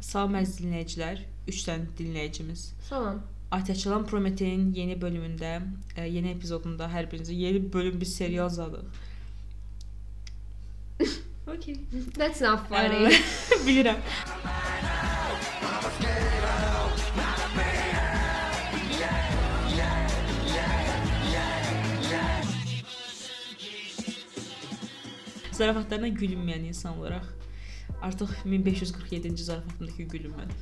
Salam əziz dinləyicilər, 3 dənə dinləyicimiz. Salam. Atəçalan Prometein yeni bölümündə, ə, yeni epizodunda hər birinizə yeni bölüm bir serial zadıq. okay. That's not funny. Bilirəm. Zarafatlarına gülünməyən insan olaraq artıq 1547-ci zarafatımdakı gülünmədi.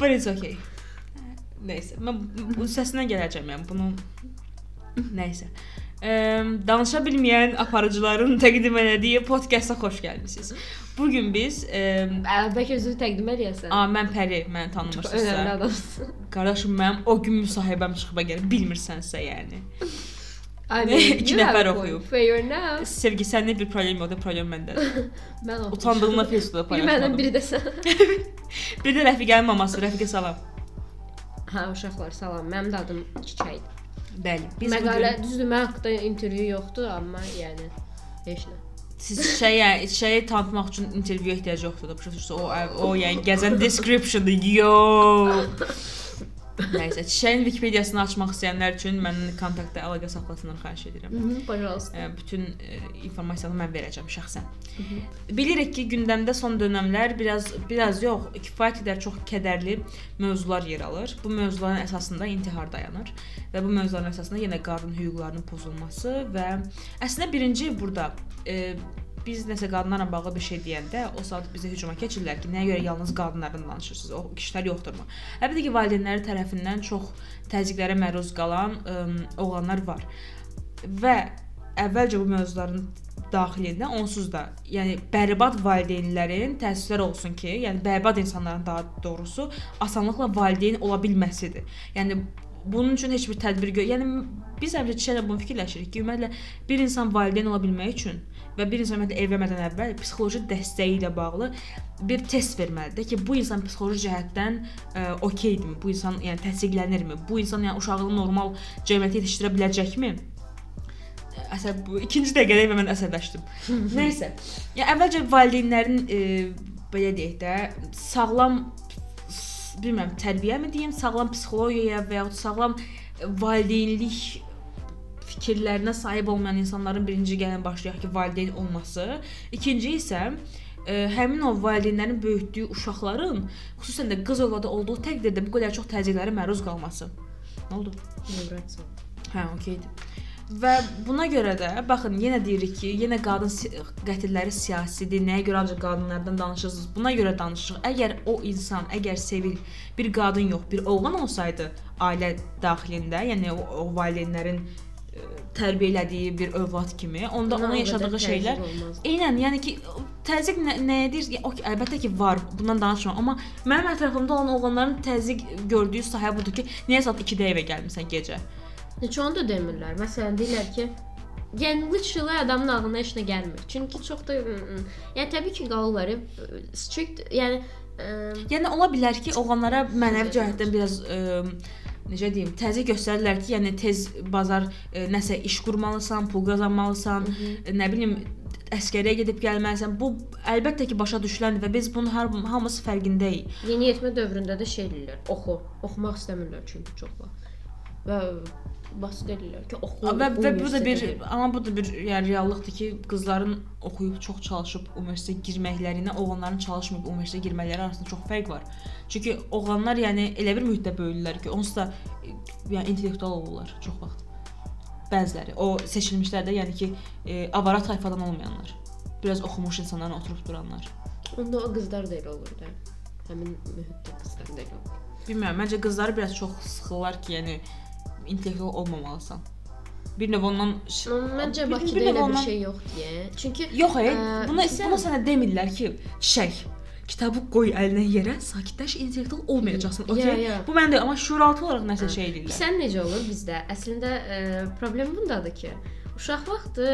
But it's okay. Nəysə, mən bu- səsinə gələcəm yəni bunu Nəysə. Ə, danışa bilməyən aparıcıların təqdim etdiyi podkasta xoş gəlmisiniz. Bu gün biz ə, Bəlkə özünü təqdim edəsən. a mən Pəri, məni tanımırsınızsa. Qardaşım mənim o gün müsahibəm çıxıb gəlir, bilmirsənsə yəni. I Ne? İki nəfər oxuyub. Fair enough. Sevgi səndə bir problem yoxdur, problem məndədir. Mən oxumuşam. Utandığımla Facebookda Biri məndən, paylaşmadım. biri də sən. Bir də rəfiqənin maması, rəfiqə salam. Hə, uşaqlar, salam. Mənim də adım Çiçəkdir. Bəli, biz Məqalə gün düzdür, mən haqqında intervyu yoxdur, amma yəni heç nə. siz şeyə, şeyi tanıtmaq üçün intervyuya ehtiyac yoxdur da. Başa o o yəni gəzən description-dır. Yo. Nəysə, çiçəyin Wikipediyasını açmaq istəyənlər üçün məndən kontaktda əlaqə saxlasınlar, xahiş edirəm. Mhm, Pожалуйста. Ə, bütün ə, informasiyanı mən verəcəm şəxsən. Bilirik ki, gündəmdə son dövrlər biraz biraz yox, kifayət qədər çox kədərli mövzular yer alır. Bu mövzuların əsasında intihar dayanır və bu mövzuların əsasında yenə qadın hüquqlarının pozulması və əslində birinci burada e, biz nəsə qadınlarla bağlı bir şey deyəndə o saat bizə hücuma keçirlər ki, nəyə görə yalnız qadınlardan danışırsınız? O kişilər yoxdurmu? Əlbəttə ki, valideynləri tərəfindən çox təzyiqlərə məruz qalan ə, oğlanlar var. Və əvvəlcə bu mövzuların daxilində onsuz da, yəni bərbad valideynlərin təəssüflər olsun ki, yəni bərbad insanların daha doğrusu asanlıqla valideyn ola bilməsidir. Yəni bunun üçün heç bir tədbir gör. Yəni biz əvvəlcə bunu fikirləşirik ki, ümumiyyətlə bir insan valideyn ola bilmək üçün və bir insan ümumiyyətlə evlənmədən əvvəl psixoloji dəstəyi ilə bağlı bir test verməlidir ki, bu insan psixoloji cəhətdən ə, okeydirmi? Bu insan yəni təsdiqlənirmi? Bu insan yəni uşağını normal cəmiyyətə yetişdirə biləcəkmi? əsəb bu ikinci dəqiqədə və mən əsəbləşdim. Nəysə. Ya əvvəlcə valideynlərin e, belə deyək də sağlam bilmirəm, tərbiyəmi deyim, sağlam psixologiyaya və ya sağlam e, valideynlik fikirlərinə sahib olmayan insanların birinci gələn başlayaq ki, valideyn olması. İkinci isə ə, həmin o valideynlərin böyütdüyü uşaqların xüsusən də qız övladı olduğu təqdirdə bu qədər çox təzyiqlərə məruz qalması. Nə oldu? Vibrasiya. Hə, okeydir. Və buna görə də baxın yenə deyirik ki, yenə qadın qətilləri siyasidir. Nəyə görə ancaq qadınlardan danışırsınız? Buna görə danışırıq. Əgər o insan, əgər sevil bir qadın yox, bir oğlan olsaydı ailə daxilində, yəni o, o valideynlərin tərbiyə elədiyi bir övlad kimi, onda Ona onun yaşadığı şeylər. Eynən, yəni ki, təzyiq nə, nədir? Ya, okay, əlbəttə ki, var. Bundan danışmıram, amma mənim ətrafımda olan oğlanların təzyiq gördüyü sahə budur ki, niyə saat 2-də evə gəlmisən gecə? Heç onu da demirlər. Məsələn deyirlər ki, yəni literally adamın ağlına heç nə gəlmir. Çünki çox da yəni təbii ki, qalırlar e, strict, yəni ə, Yəni ola bilər ki, oğlanlara mənəvi cəhətdən biraz ə, necə deyim, təzyiq göstərirlər ki, yəni tez bazar ə, nəsə iş qurmalısan, pul qazanmalısan, ə, nə bilim əskəriyə gedib gəlməlisən. Bu əlbəttə ki, başa düşüləndir və biz bunun hər hamısı fərqindəyik. yeniyetmə dövründə də şey deyirlər. Oxu. Oxumaq istəmirlər çünki çoxlar. Və basit edirlər ki, oxu. Və və bu da bir amma bu da bir yəni reallıqdır ki, qızların oxuyub çox çalışıb universitetə girməklərinə, oğlanların çalışmayıb universitetə girmələri arasında çox fərq var. Çünki oğlanlar yəni elə bir mühitdə böyüyürlər ki, onsuz da e, yəni intellektual olurlar çox vaxt. Bəziləri o seçilmişlər də yəni ki, e, avara tayfadan olmayanlar. Biraz oxumuş insanların oturub duranlar. Onda o qızlar da elə olur da. Həmin mühitdə qızlar da elə olur. Bilmirəm, məncə qızları biraz çox sıxırlar ki, yəni intellektual olmamalısan. Bir növ ondan Məncə Bakıda elə bir şey yox deyə. Çünki Yox, e, Ə, buna bilirsən- buna sənə demirlər ki, çiçək, kitabı qoy əlinə yerə, sakitləş, intellektual olmayacaqsan. Ya, Okay? ya. Bu məndə amma şuuraltı olaraq nəsə şey deyirlər. Sən necə olur bizdə? Əslində ə, problem bundadır ki, uşaq vaxtı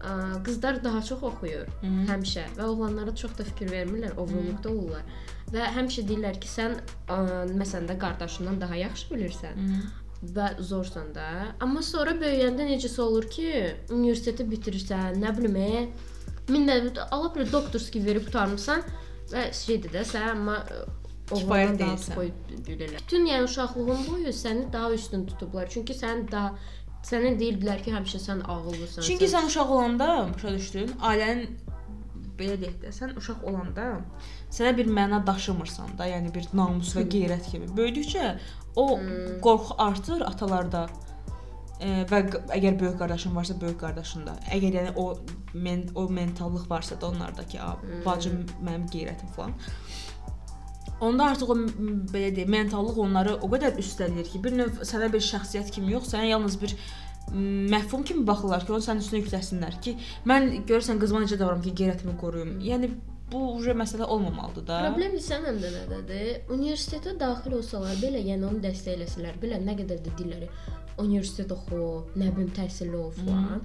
ə, qızlar daha çox oxuyur Hı -hı. həmişə və oğlanlara çox da fikir vermirlər, oğulluqda olurlar. Və həmişə deyirlər ki, sən ə, məsələn də qardaşından daha yaxşı bilirsən Hı. Və zorsan da. Amma sonra böyüyəndə necəsə olur ki, universiteti bitirirsən, nə bilim, e, minlə ala bir doktorski verib qutarmısan Və şeydir də sən amma ə, Kifayət deyilsən. Bütün yəni uşaqlığın boyu səni daha üstün tutublar. Çünki sən daha sənə deyirdilər ki, həmişə sən ağıllısan. Çünki sən uşaq olanda, başa düşdün, ailənin belə deyək də, sən uşaq olanda sənə bir məna daşımırsan da, yəni bir namus və qeyrət kimi. Böyüdükcə o qorxu artır atalarda. E, və əgər böyük qardaşın varsa, böyük qardaşında. Əgər yəni o men o mentallıq varsa da onlardakı, "A, bacım mənim qeyrətim" falan. Onda artıq o belə deyək, mentallıq onları o qədər üstələyir ki, bir növ sənə bir şəxsiyyət kimi yox, sənə yalnız bir m, məfhum kimi baxırlar ki, onu sənin üstünə yükləsinlər ki, mən görürsən qızıma necə davranım ki, qeyrətimi qoruyum. Yəni bu uje məsələ olmamalıdır da. Problem bilirsən həmdə nədədir? Universitetə daxil olsalar belə, yəni onu dəstəkləsələr belə, nə qədər də dilləri universitet oxu, nə bilim təhsilli ol falan.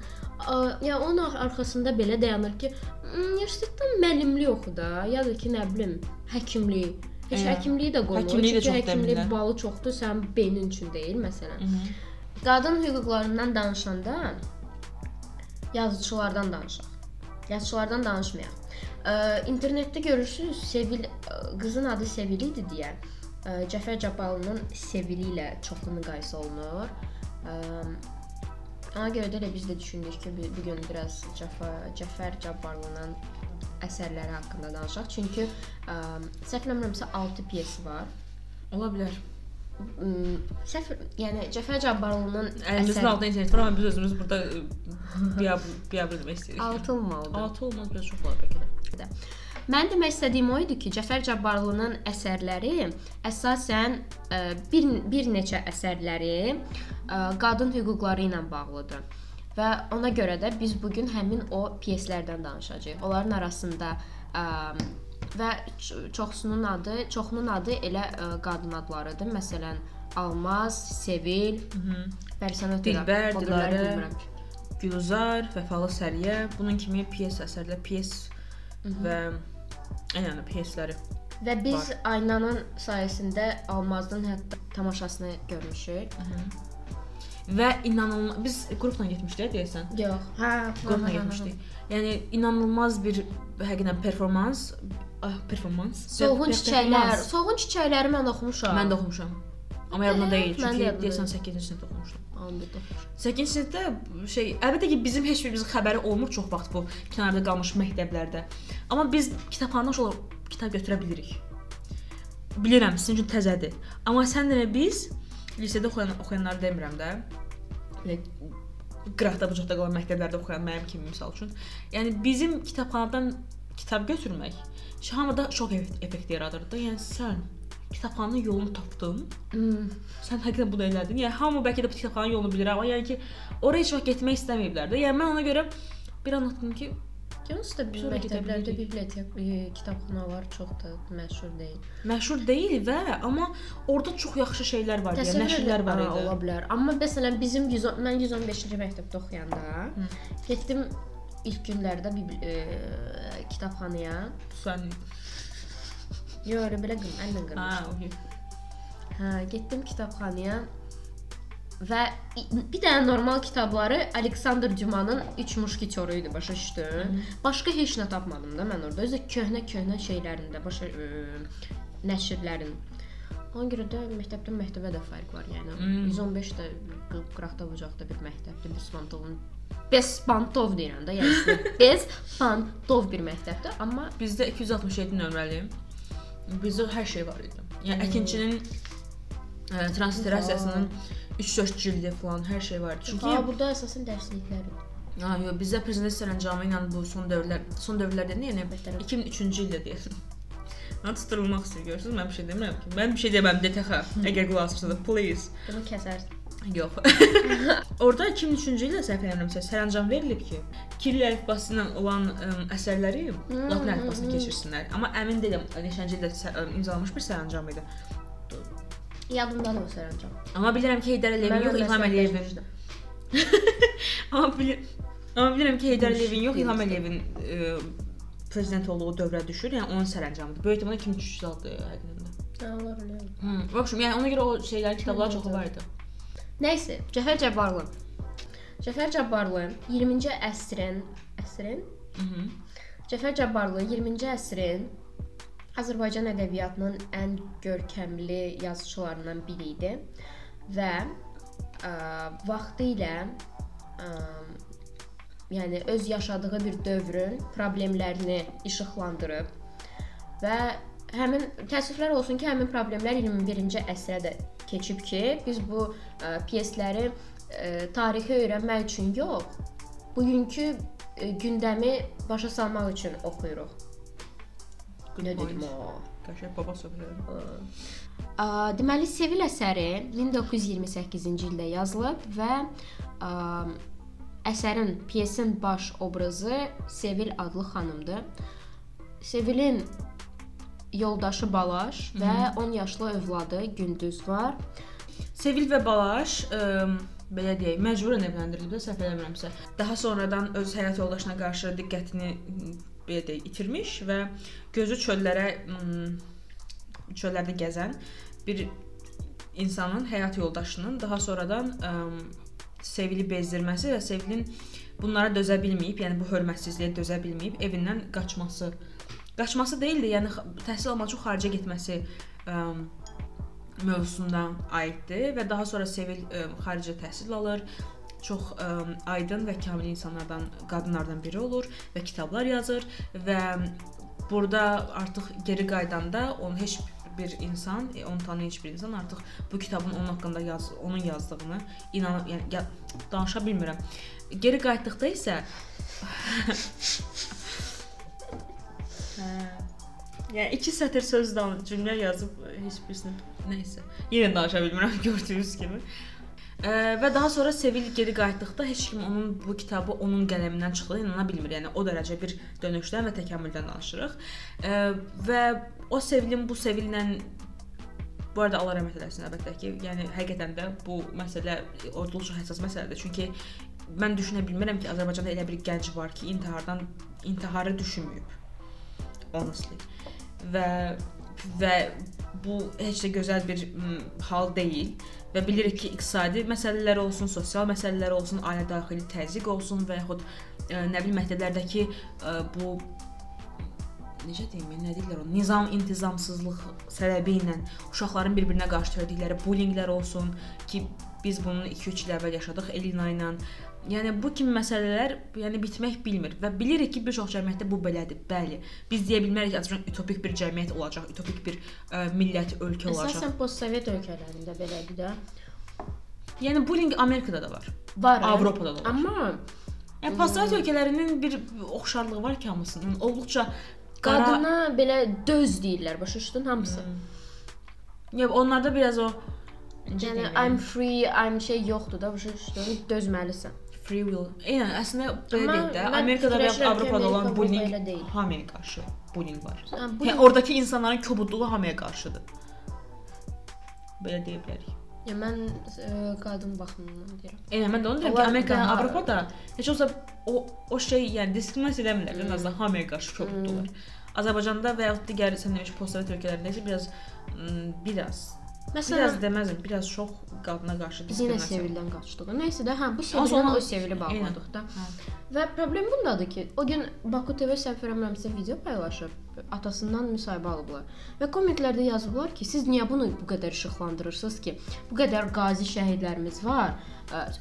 A, Ya onun ar- arxasında belə dayanır ki, universitetdən müəllimlik oxu da, ya da ki, nə bilim, həkimlik. Heç Ə, həkimliyi də qoymur. həkimliyi də çox həkimlik demirlər. balı çoxdur, sənin beynin üçün deyil məsələn. Mhm. Qadın hüquqlarından danışanda yazıçılardan danışaq. Yazıçılardan danışmayaq. Ə, internetdə görürsüz, Sevil qızın adı Sevil idi deyə. Ə, Cəfər Cabbarlının Sevili ilə çoxlu müqayisə olunur. Ə, ona görə də elə biz də düşündük ki, bu gün biraz Cəfər Cəfər Cabbarlının əsərləri haqqında danışaq. Çünki ə, səhv eləmirəmsə 6 pyesi var. Ola bilər. Səhv, yəni Cəfər Cabbarlının Əlimizin altında internet var, amma biz özümüz burada biab biab etmək istəyirik. 6 olmalıdır. 6 olmaz, biraz çox olar bəlkə də. Mən demək istədiyim o idi ki, Cəfər Cabbarlının əsərləri əsasən ə, bir bir neçə əsərləri ə, qadın hüquqları ilə bağlıdır. Və ona görə də biz bu gün həmin o pyeslərdən danışacağıq. Onların arasında ə, və çoxsunun adı, çoxunun adı elə ə, qadın adlarıdır. Məsələn, Almaz, Sevil, Bərsənət Dilbər, Dilarə, Gülzar, Vəfalı Səriyə, bunun kimi pyes əsərlər, pyes və yəni pyesləri. Və biz Aynanın sayəsində Almazın hətta tamaşasını görmüşük. Və inanılmaz biz qrupla getmişdik deyəsən. Yox. Hə, Qrupla getmişdik. Yəni inanılmaz bir həqiqətən performans, ah, performans. Solğun çiçəklər. performans. Solğun çiçəkləri mən oxumuşam. Mən də oxumuşam. Amma yadımda deyil, çünki deyəsən deyil. 8-ci sinifdə oxumuşdum. Onda da oxumuşam. 8-ci sinifdə şey, əlbəttə ki, bizim heç birimizin xəbəri olmur çox vaxt bu kənarda qalmış məktəblərdə. Amma biz kitabxanadan uşaqlar kitab götürə bilirik. Bilirəm, sizin üçün təzədir. Amma sən demə biz lisedə oxuyan oxuyanları demirəm də. Belə qıraqda bucaqda qalan məktəblərdə oxuyan mənim kimi misal üçün. Yəni bizim kitabxanadan kitab götürmək hamıda şok effekt, effekti yaradırdı. Yəni sən kitabxananın yolunu tapdın. Hmm. Sən həqiqətən bunu elədin. Yəni hamı bəlkə də bu kitabxananın yolunu bilir, amma yəni ki, oraya heç vaxt getmək istəməyiblər də. Yəni mən ona görə bir anlatdım ki, Yalnız da bizim məktəblərdə bibliotek, kitabxanalar çox da məşhur deyil. məşhur deyil və amma orada çox yaxşı şeylər var, yəni nəşrlər var idi. Ola bilər. Amma məsələn bizim 110 mən 115-ci məktəbdə oxuyanda getdim ilk günlərdə e, kitabxanaya. Sən Yox, elə belə qım, əllə ha, qırmışam. okey. Hə, getdim kitabxanaya və bir dənə normal kitabları Aleksandr Dumanın 3 muşketyoru idi, başa düşdün? Başqa heç nə tapmadım da mən orada. Özü də köhnə-köhnə şeylərində, başa ə, nəşrlərin. Ona görə də məktəbdən məktəbə də fərq var. Yəni Hmm. 115 də qı- qıraqda bucaqda bir məktəbdir, Bespantovun Bespantov deyirəm də, yəni Bespantov bir məktəbdir, amma Bizdə 267 nömrəli. Bizdə hər şey var idi. Yəni əkinçinin ə, transliterasiyasının 3-4 cildi falan hər şey var. Çünki ha, burada əsasən dərsliklər. Ha, yox, bizdə prezident sərəncamı ilə bu son dövrlər, son dövrlərdə nə yəni Bəhtər. 2003-cü ildə deyəsən. Mən tutulmaq istəyir görürsüz, mən bir şey demirəm ki. Mən bir şey deməm DTX. Əgər qulaq asırsanız, please. Bunu kəsərsən. Yox. Orda 2003-cü ildə səhv eləmirəmsə sərəncam verilib ki, Kiril əlifbası ilə olan ə, əsərləri latın əlifbasına keçirsinlər. Amma əmin deyiləm neçənci ildə imzalanmış bir sərəncam idi. Yadımdan o sərəncam. Amma bilirəm ki, Heydər Əliyevin yox, İlham Əliyevin. Amma bilir Amma bilirəm ki, Heydər Əliyevin yox, İlham Əliyevin ə, prezident olduğu dövrə düşür. Yəni onun sərəncamıdır. Böyük ehtimalla 2003 ildir həqiqətən. Hə, olar elə. Hı. Vəbşim, yəni ona görə o şeylər, kitablar çoxu var idi. Nəysə, Cəfər Cabbarlı. Cəfər Cabbarlı 20-ci əsrin əsrin Mhm. Cəfər Cabbarlı 20-ci əsrin Azərbaycan ədəbiyyatının ən görkəmli yazıçılarından biri idi və ə, vaxtı ilə ə, yəni öz yaşadığı bir dövrün problemlərini işıqlandırıb və həmin təəssüflər olsun ki, həmin problemlər 21-ci əsrə də keçib ki, biz bu ə, pyesləri ə, tarixi öyrənmək üçün yox, bugünkü ə, gündəmi başa salmaq üçün oxuyuruq. Nə dedim o? Qəşəng baba söhbəti. Ə, deməli Sevil əsəri 1928-ci ildə yazılıb və ə, əsərin, pyesin baş obrazı Sevil adlı xanımdır. Sevilin yoldaşı Balaş və 10 yaşlı övladı Gündüz var. Sevil və Balaş ə, belə deyək, məcburən evləndirilib də səhv eləmirəmsə. Daha sonradan öz həyat yoldaşına qarşı diqqətini belə deyək, itirmiş və gözü çöllərə çöllərdə gəzən bir insanın həyat yoldaşının daha sonradan ə, Sevili bezdirməsi və Sevilin bunlara dözə bilməyib, yəni bu hörmətsizliyə dözə bilməyib evindən qaçması. Qaçması deyil də, yəni təhsil almaq üçün xaricə getməsi ə, mövzusuna aiddir və daha sonra Sevil ə, xaricə təhsil alır. Çox ə, aydın və kamil insanlardan, qadınlardan biri olur və kitablar yazır və burada artıq geri qayıdanda onun heç bir insan, e, onu tanıyan heç bir insan artıq bu kitabın onun haqqında yaz, onun yazdığını inanıb, yəni ya, danışa bilmirəm. Geri qayıtdıqda isə Hə. Yəni iki sətr söz dan cümlə yazıb e, heç birisini nəysə. Yenə danışa bilmirəm gördüyünüz kimi. Ə, və daha sonra Sevil geri qayıtdıqda heç kim onun bu kitabı onun qələmindən çıxdığına inana bilmir. Yəni o dərəcə bir dönüşdən və təkamüldən danışırıq. Ə, və o Sevilin bu Sevillə Bu arada Allah rəhmət eləsin əlbəttə ki, yəni həqiqətən də bu məsələ olduqca həssas məsələdir. Çünki mən düşünə bilmirəm ki, Azərbaycanda elə bir gənc var ki, intihardan intiharı düşünməyib. Honestly. Və və bu heç də gözəl bir hal deyil və bilirik ki, iqtisadi məsələlər olsun, sosial məsələlər olsun, ailə daxili təzyiq olsun və yaxud ə, nə bilim məktəblərdəki ə, bu necə deyim, nə deyirlər o, nizam intizamsızlıq səbəbi ilə uşaqların bir-birinə qarşı törətdikləri bullinqlər olsun ki, biz bunu 2-3 il əvvəl yaşadıq Elina ilə. Yəni bu kimi məsələlər yəni bitmək bilmir və bilirik ki, bir çox cəmiyyətdə bu belədir. Bəli. Biz deyə bilmərik ki, Azərbaycan utopik bir cəmiyyət olacaq, utopik bir ə, millət, ölkə olacaq. Əsasən postsovet ölkələrində belədir də. Yəni bullying Amerikada da var. Var. Avropada da var. Amma Yəni postsovet ölkələrinin bir oxşarlığı var ki, hamısının. Olduqca qara qadına belə döz deyirlər, başa düşdün hamısı. Yəni onlarda biraz o Yəni I'm free, I'm şey yoxdur da, başa düşdün? Dözməlisən. Free will. Yəni əslində belə deyək də, Amerikada və ki, Avropada olan bullying hamıya qarşı bullying var. Ha, Bu bu yəni oradakı insanların kobudluğu hamıya qarşıdır. Belə deyə bilərik. yəni mən ə, qadın baxımından deyirəm. Yəni mən də onu deyirəm ki, Amerika, daha- Avropada heç olsa o o şey, yəni diskriminasiya eləmirlər, Hmm. mm. azdan hamıya qarşı kobuddular. Azərbaycanda və ya digər sən demiş postsovet ölkələrində isə biraz m, biraz biraz Məsələn, deməzdim, biraz çox qadına qarşı biz yenə diskriminasiya. Sevildən qaçdıq. Nəysə də, hə, bu Sevildən o Sevili bağladıq da. Hə. Və problem bundadır ki, o gün Baku TV eləmirəmsə video paylaşıb, atasından müsahibə alıblar. Və kommentlərdə yazıblar ki, siz niyə bunu bu qədər işıqlandırırsınız ki? Bu qədər qazi şəhidlərimiz var,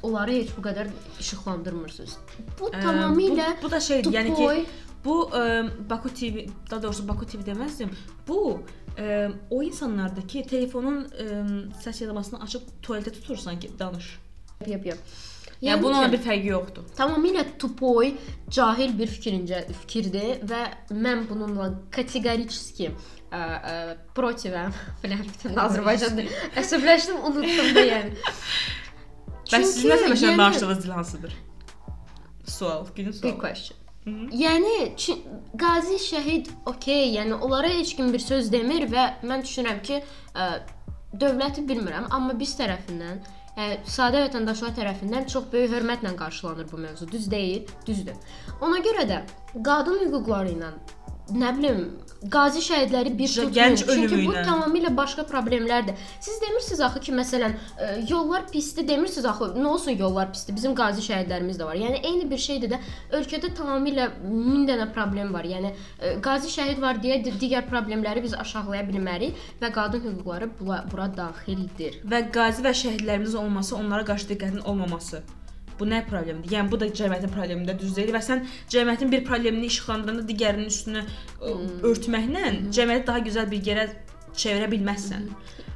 onları heç bu qədər işıqlandırmırsınız. Bu ə, tamamilə bu, bu da şeydir, yəni ki bu ə, Baku TV, daha doğrusu Baku TV deməzdim. Bu ə, o insanlardakı telefonun ə, səs yadımasını açıb tualetə tutursan yəni ki, danış. Yap, yap. Yəni, yəni bununla bir fərqi yoxdur. Tamamilə tupoy, cahil bir fikrincə fikirdir və mən bununla kateqoriçski protivəm. Bilən bütün Azərbaycanda əsəbləşdim, unutdum da yəni. Bəs siz nə səbəblə yəni- danışdığınız dil hansıdır? Sual, günün Big sualı. question. Hı -hı. Yəni qazi şəhid okey, yəni onlara heç kim bir söz demir və mən düşünürəm ki, ə, dövləti bilmirəm, amma biz tərəfindən, yəni sadə vətəndaşlar tərəfindən çox böyük hörmətlə qarşılanır bu mövzu. Düz deyil, düzdür. Ona görə də qadın hüquqları ilə nə bilim qazi şəhidləri bir tutmayın. gənc Çünki bu ilə. tamamilə başqa problemlərdir. Siz demirsiniz axı ki, məsələn, ə, yollar pisdir, demirsiniz axı, nə olsun yollar pisdir. Bizim qazi şəhidlərimiz də var. Yəni eyni bir şeydir də. Ölkədə tamamilə min dənə problem var. Yəni ə, qazi şəhid var deyə di- digər problemləri biz aşağılaya bilmərik və qadın hüquqları bura, bura daxildir. Və qazi və şəhidlərimizin olması, onlara qarşı diqqətin olmaması. Bu nə problemdir? Yəni bu da cəmiyyətin problemidir, düz deyil və sən cəmiyyətin bir problemini işıqlandıranda digərinin üstünü ə, örtməklə cəmiyyəti daha gözəl bir yerə çevirə bilməzsən.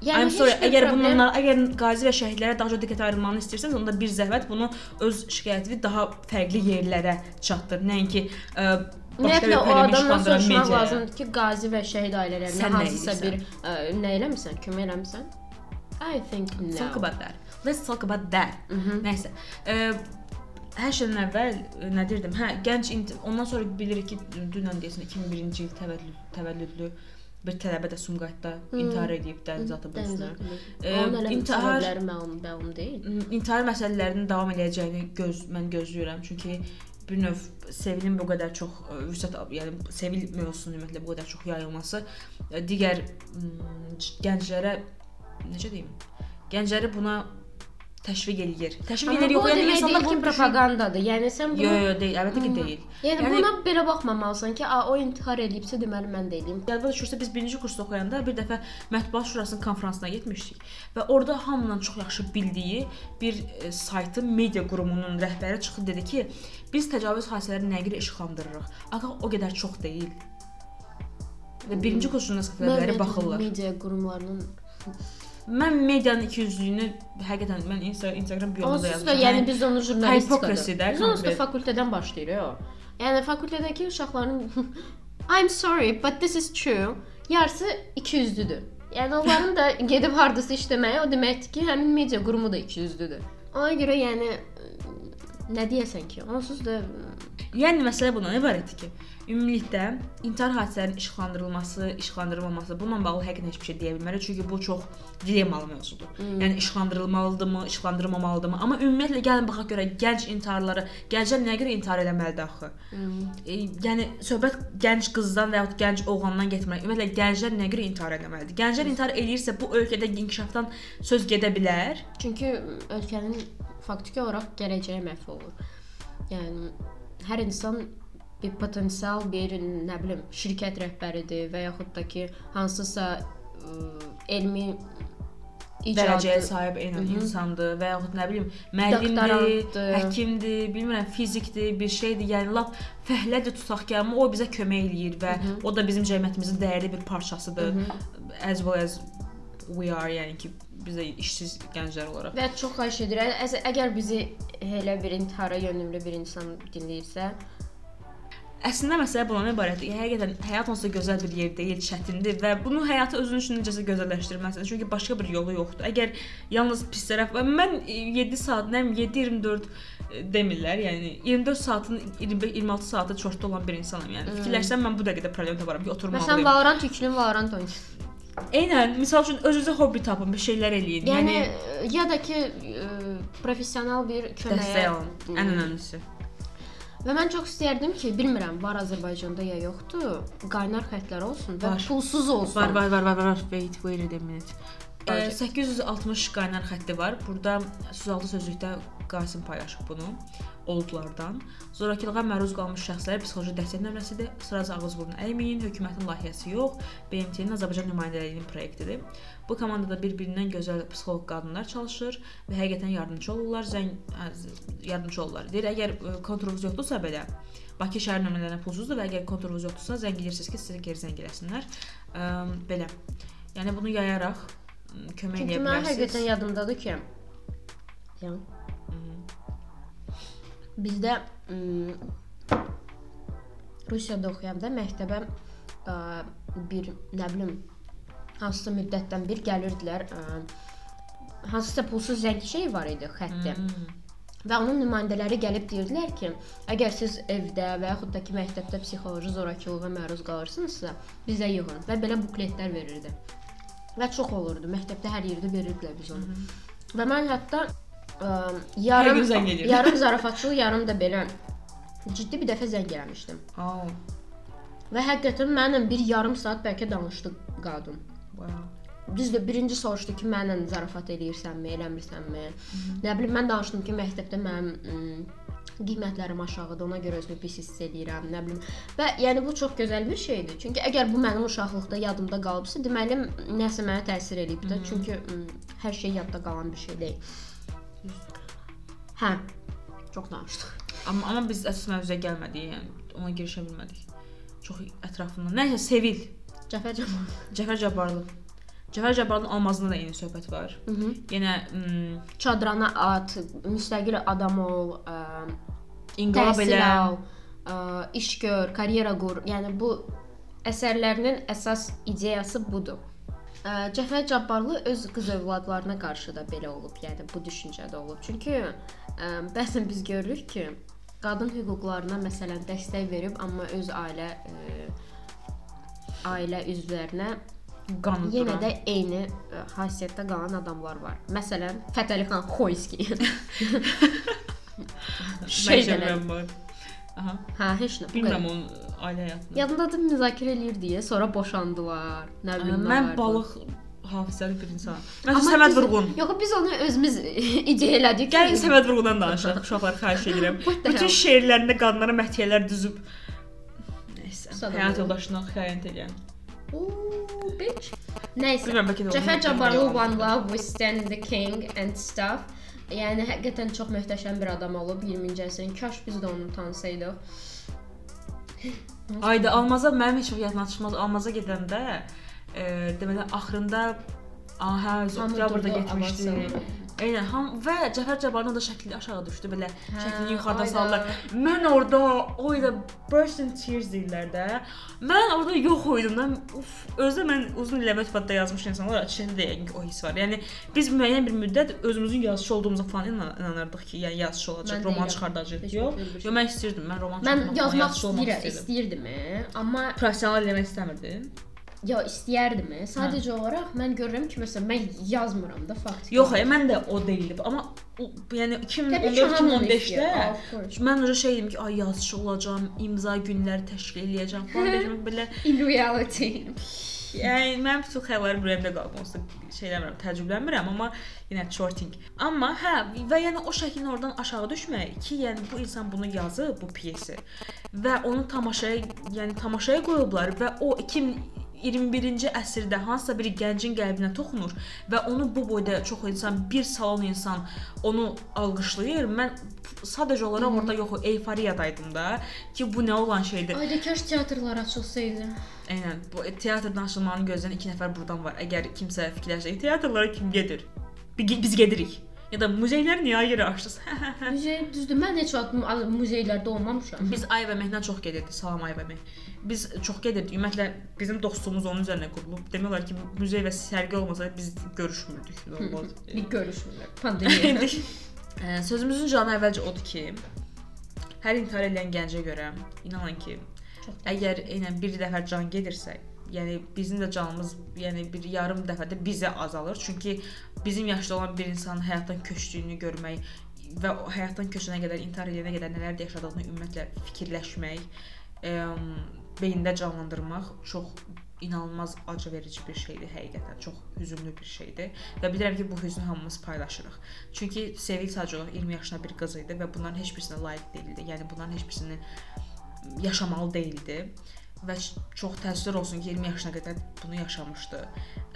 I'm heç sorry, bir əgər problem- bununla əgər qazi və şəhidlərə daha çox diqqət ayırmanı istəyirsənsə, onda bir zəhmət bunu öz şikayətini daha fərqli yerlərə çatdır. Nəinki ə, Ümumiyyətlə o işıqlandıran soruşmaq lazımdır ki, qazi və şəhid ailələrinə hansısa bir ə, nə eləmisən, kömək eləmisən? I think no. Talk about that. Let's talk about that. Nəysə. Ə, hər şeydən əvvəl nə deyirdim? Hə, gənc ondan sonra bilirik ki, dünən deyəsən 2001-ci il təvəllüd təvəllüdlü bir tələbə də Sumqayıtda intihar edib dəniz atıb özünü. Elə intihar- məlum, məlum deyil. İntihar məsələlərinin davam edəcəyini göz mən gözləyirəm. Çünki bir növ sevilin bu qədər çox vüsət yəni sevil mövzusunun ümumiyyətlə bu qədər çox yayılması digər gənclərə necə deyim? Gəncləri buna təşviq eləyir. Təşviq eləyir bu yox, yəni insanlar düşün- propagandadır. Yəni sən bunu Yo, yo, deyil, əlbəttə ki, deyil. Yəni, Yəni- buna belə baxmamalısan ki, a, o intihar eləyibsə, deməli mən də eləyim. Yadda düşürsə biz birinci kursda oxuyanda bir dəfə Mətbuat Şurasının konfransına getmişdik və orada hamının çox yaxşı bildiyi bir e, saytın media qurumunun rəhbəri çıxdı dedi ki, biz təcavüz hadisələrini görə işıqlandırırıq? Axı o qədər çox deyil. Və birinci kursunda səfərləri baxırlar. media qurumlarının Mən medianın ikiyüzlüyünü həqiqətən mən Insta- Instagram biyomda da Onsuz da yazmışam. yəni biz onu jurnalistikadır. Hypocrisy-də Biz onsuz da fakültədən başlayırıq. Yəni fakültədəki uşaqların I'm sorry, but this is true. Yarısı ikiyüzlüdür. Yəni onların da gedib hardasa işləməyi o deməkdir ki, həmin media qurumu da ikiyüzlüdür. Ona görə yəni nə deyəsən ki, onsuz da Yəni məsələ bundan ibarətdir ki, ümumilikdə intihar hadisələrinin işıqlandırılması, işıqlandırılmaması bununla bağlı həqiqətən heç bir şey deyə bilmərik çünki bu çox dilemmalı mövzudur. Hmm. Yəni işıqlandırılmalıdırmı, işıqlandırılmamalıdırmı? Amma ümumiyyətlə gəlin baxaq görə gənc intiharları, gənclər nəyə görə intihar eləməlidir axı? Hmm. E, yəni söhbət gənc qızdan və ya gənc oğlandan getmir. Ümumiyyətlə gənclər nəyə görə intihar eləməlidir? Gənclər intihar eləyirsə bu ölkədə inkişafdan söz gedə bilər. Çünki ölkənin faktiki olaraq gələcəyi məhv olur. Yəni hər insan potensial bir nə bilim şirkət rəhbəridir və yaxud da ki hansısa ə, elmi dərəcəyə sahib eynən insandır və yaxud nə bilim müəllimdir, həkimdir, bilmirəm fizikdir, bir şeydir. Yəni lap fəhlədir tutaq ki, amma o bizə kömək eləyir və o da bizim cəmiyyətimizin dəyərli bir parçasıdır. As well as we are, yəni ki, biz də işsiz gənclər olaraq. və çox xahiş edirəm, əgər bizi elə bir intihara yönümlü bir insan dinləyirsə, Əslində məsələ bundan ibarətdir. Həqiqətən həyat onsuz gözəl bir yer deyil, çətindir və bunu həyatı özün üçün necəsə gözəlləşdirməlisən. Çünki başqa bir yolu yoxdur. Əgər yalnız pis tərəf və mən e, 7 saat, nə bilim 7-24 e, demirlər. Yəni 24 saatın 25-26 saatı çortda olan bir insanam. Yəni fikirləşsəm mən bu dəqiqədə problem taparam ki, məsələn oturmalıyam. Valorant yüklü Valorant oynayır. Eynən, məsəl üçün özünüzə hobbi tapın, bir şeylər eləyin. Yəni Yəni, ə, ya da ki ə, professional bir dəstək köməyə alın. Ən önəmlisi. Və mən çox istərdim ki, bilmirəm, var Azərbaycanda ya yoxdur, qaynar xətlər olsun və Var. pulsuz olsun. Var, var, var, var, var. Wait, wait a minute. Var. Ə, 860 qaynar xətti var. Burada Suzaltı sözlükdə Qasim paylaşıb bunu oldulardan. Zorakılığa məruz qalmış şəxslərə psixoloji dəstək nömrəsidir. Sıraca ağız burun əyməyin, hökumətin layihəsi yox, BMT-nin Azərbaycan nümayəndəliyinin proyektidir. Bu komandada bir-birindən gözəl psixoloq qadınlar çalışır və həqiqətən yardımçı olurlar, zəng yardımçı olurlar. Deyir, əgər ə, konturunuz yoxdursa belə Bakı şəhər nömrələrinə pulsuzdur və əgər konturunuz yoxdursa zəng edirsiniz ki, sizə geri zəng eləsinlər. Belə. Yəni bunu yayaraq kömək Çünki edə mən bilərsiniz. həqiqətən yadımdadır ki, yəni bizdə Rusiyada oxuyanda məktəbə ə, bir nə bilim hansısa müddətdən bir gəlirdilər. Ə, hansısa pulsuz zəng şey var idi, xətti. Hmm. Və onun nümayəndələri gəlib deyirdilər ki, əgər siz evdə və yaxud da ki məktəbdə psixoloji zorakılığa məruz qalırsınızsa, bizə yığın və belə bukletlər verirdi. Və çox olurdu. Məktəbdə hər yerdə verirdilər biz onu. Və mən hətta ə, yarım yarım zarafatçıl, yarım da belə ciddi bir dəfə zəng eləmişdim. Oh. Və həqiqətən mənimlə bir yarım saat bəlkə danışdı qadın. Wow. Düzdür, birinci soruşdu ki, mənlə zarafat eləyirsənmi, eləmirsənmi? Nə bilim, mən danışdım ki, məktəbdə mənim qiymətlərim aşağıdır, ona görə özümü pis hiss edirəm, nə bilim. Və yəni bu çox gözəl bir şeydir. Çünki əgər bu mənim uşaqlıqda yadımda qalıbsa, deməli nəsə mənə təsir eləyib də. Çünki hər şey yadda qalan bir şey deyil. Hə. Çox danışdıq. Amma amma biz əsas mövzuya gəlmədik, yəni ona girişə bilmədik. Çox ətrafından. Nəysə Sevil, Cəfər Camal. Cəfər Cabbarlı. Cəfər Cabbarlının almazında da eyni söhbət var. Mhm. Yenə ım, Çadrana at, müstəqil adam ol, ə, inqilab elə. al, ə, iş gör, karyera qur. Yəni bu əsərlərinin əsas ideyası budur. Ə, Cəfər Cabbarlı öz qız övladlarına qarşı da belə olub, yəni bu düşüncədə olub. Çünki ə, bəzən biz görürük ki, qadın hüquqlarına məsələn dəstək verib, amma öz ailə ə, ailə üzvlərinə qanı yenə də eyni ə, haysiyyətdə qalan adamlar var. Məsələn, Fətəli xan Xoyski. şey var. Aha. Hə, heç nə. Bilmirəm onun ailə həyatını. Yadındadır müzakirə eləyir deyə, sonra boşandılar. Nə bilim. Mən balıq hafizəli bir insanam. Mən Amma Səməd Vurğun. Yox, biz onu özümüz ideya elədik. Gəlin Səməd Vurğundan danışaq. Uşaqlar xahiş edirəm. Bütün şeirlərində qadınlara məthiyələr düzüb Nəysə, həyat yoldaşına xəyanət edən. Ooh, bitch. Onun Cəfər haqqında Cabbarlı yalan. One Love We Stand the King and stuff. Yəni həqiqətən çox möhtəşəm bir adam olub 20-ci əsrin. Kaş biz də onu tanısaydıq. Ayda Almaza mənim heç vaxt yadımdan çıxmaz. Almaza gedəndə e, deməli axırında aha, oktyabrda getmişdi. Eynən, ham və Cəfər Cabbarlının da şəkli aşağı düşdü belə. Şəklini yuxarıda ayda. saldılar. Mən orada o ilə burst in tears deyirlər də. Mən orada yox idim də. Uf, özdə mən uzun illər mətbuatda yazmış insanlar içində də yəqin ki o his var. Yəni biz müəyyən bir müddət özümüzün yazıçı olduğumuza falan inan- inanırdıq ki, yəni yazıçı olacaq, Mən roman. Heç Yox, yox mən istirdim. Mən roman Mən yazmaq istəyirəm, istəyirdim, amma Professional eləmək istəmirdim. Ya istəyərdim. Sadəcə olaraq mən görürəm ki, məsələn, mən yazmıram da fakt. Yox, e, mən də o deyildim. Amma o, yəni 2014-2015-də mən öyle şey dedim ki, ay yazıçı olacağam, imza günləri təşkil eləyəcəm falan dedim belə. in reality. Yəni mənim bütün xəyallarım ürəyimdə da şey eləmirəm, təəccüblənmirəm, amma yenə shorting. Amma hə, və yəni o şəklin oradan aşağı düşmək ki, yəni bu insan bunu yazıb, bu pyesi və onu tamaşaya, yəni tamaşaya qoyublar və o 2021-ci əsrdə hansısa bir gəncin qəlbinə toxunur və onu bu boyda çox insan, bir salon insan onu alqışlayır. Mən sadəcə olaraq orada yox, eyfariyadaydım da ki, bu nə olan şeydir. Ayda kaş teatrlar açılsaydı. Eynən, bu teatrdan açılmanı gözləyən 2 nəfər burdan var. Əgər kimsə fikirləşsə, teatrlara kim gedir? Bi- Biz gedirik. Ya da muzeylər niyə ayrı açdınız? Muzey düzdür. Mən heç vaxt mu- muzeylərdə olmamışam. Biz Ay və Mehdan çox gedirdik. Salam Ay və Meh. Biz çox gedirdik. Ümumiyyətlə bizim dostluğumuz onun üzərinə qurulub. Demək olar ki, muzey və sərgi olmasa biz görüşmürdük. Bir görüşmürlər. Pandemiya. Sözümüzün canı əvvəlcə odur ki, hər intihar edən gəncə görə inanın ki, əgər eynən bir dəfə can gedirsə, yəni bizim də canımız, yəni bir yarım dəfədə bizə azalır. Çünki bizim yaşda olan bir insanın həyatdan köçdüyünü görmək və həyatdan köçənə qədər, intihar edənə qədər nələr yaşadığını ümumiyyətlə fikirləşmək, ə, beyində canlandırmaq çox inanılmaz acı verici bir şeydir həqiqətən. Çox hüzünlü bir şeydir və bilirəm ki, bu hüznü hamımız paylaşırıq. Çünki Sevil olaraq 20 yaşında bir qız idi və bunların heç birisinə layiq deyildi. Yəni bunların heç birisini yaşamalı deyildi və çox təəssüflər olsun ki, 20 yaşına qədər bunu yaşamışdı.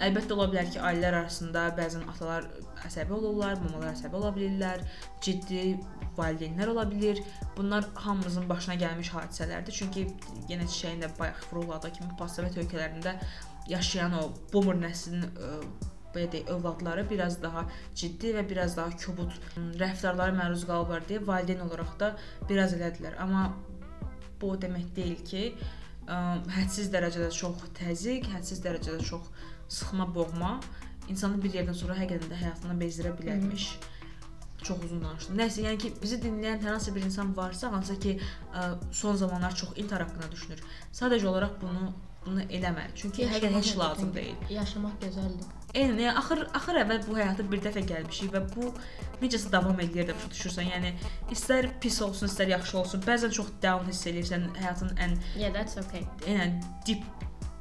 Əlbəttə ola bilər ki, ailələr arasında bəzən atalar əsəbi olurlar, mamalar əsəbi ola bilirlər, ciddi valideynlər ola bilər. Bunlar hamımızın başına gəlmiş hadisələrdir. Çünki yenə çiçəyin də bayaq vuruladığı kimi postsovet ölkələrində yaşayan o boomer nəslinin ə, belə deyək, övladları biraz daha ciddi və biraz daha kobud rəftarlara məruz qalıblar deyə valideyn olaraq da biraz elədilər. Amma bu o demək deyil ki, hədsiz dərəcədə çox təzyiq, hədsiz dərəcədə çox sıxma, boğma insanı bir yerdən sonra həqiqətən də həyatından bezdirə bilərmiş. Çox uzun danışdım. Nəsə, yəni ki, bizi dinləyən hər hansı bir insan varsa, hansı ki, ə, son zamanlar çox intihar haqqında düşünür. Sadəcə olaraq bunu bunu eləmə. Çünki həqiqətən heç lazım deyil. Yaşamaq gözəldir. Eynən, yəni axır axır əvvəl bu həyata bir dəfə gəlmişik və bu necəsə davam edir də düşürsən. Yəni istər pis olsun, istər yaxşı olsun. Bəzən çox down hiss edirsən həyatın ən Yeah, that's okay. eynən deep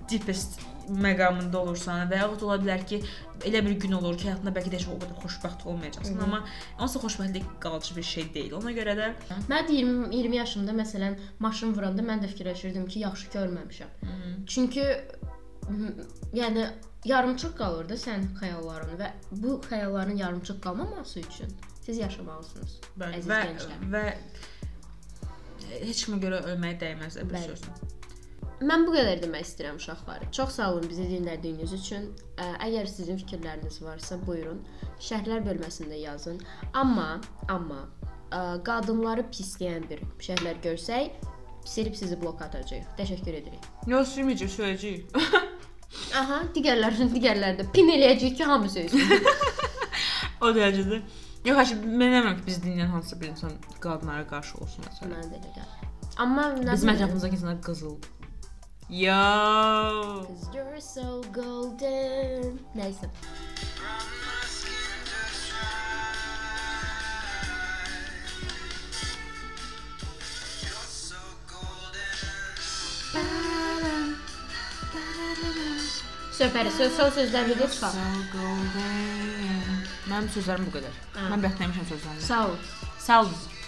deepest məqamında olursan və yaxud ola bilər ki, elə bir gün olur ki, həyatında bəlkə də heç o qədər xoşbəxt olmayacaqsan, Hı -hı. amma onsuz xoşbəxtlik qalıcı bir şey deyil. Ona görə də Mən də 20 20 yaşımda məsələn maşın vuranda mən də fikirləşirdim ki, yaxşı görməmişəm. Çünki m, yəni yarımçıq qalır da sənin xəyalların və bu xəyalların yarımçıq qalmaması üçün siz yaşamalısınız. Bəli, Əziz və gənclər. və heç kimə görə ölməyə dəyməz də bir söz. Mən bu qədər demək istəyirəm uşaqlar. Çox sağ olun bizi dinlədiyiniz üçün. Əgər sizin fikirləriniz varsa, buyurun, şərhlər bölməsində yazın. Amma, amma ə, qadınları pisləyən bir şərhlər görsək, silib sizi bloka atacağıq. Təşəkkür edirik. Yox, sürməyəcək, söyləyəcək. Aha, digərlərin digərləri də pin eləyəcək ki, hamı söyləsin. o dərəcədə. Yox, hətta mən demirəm ki, biz dinləyən hansısa bir insan qadınlara qarşı olsun məsələn. Mənə də elə gəlir. Amma Bizim ətrafımızdakı insanlar qızıl. Yo. 'cause you're so golden. Nəysə. Söhbəti söz son sözlərlə də çıxaq. Mənim sözlərim bu qədər. Hə. Mən bəxtləmişəm sözlərimlə. Sağ ol. Sağ olun.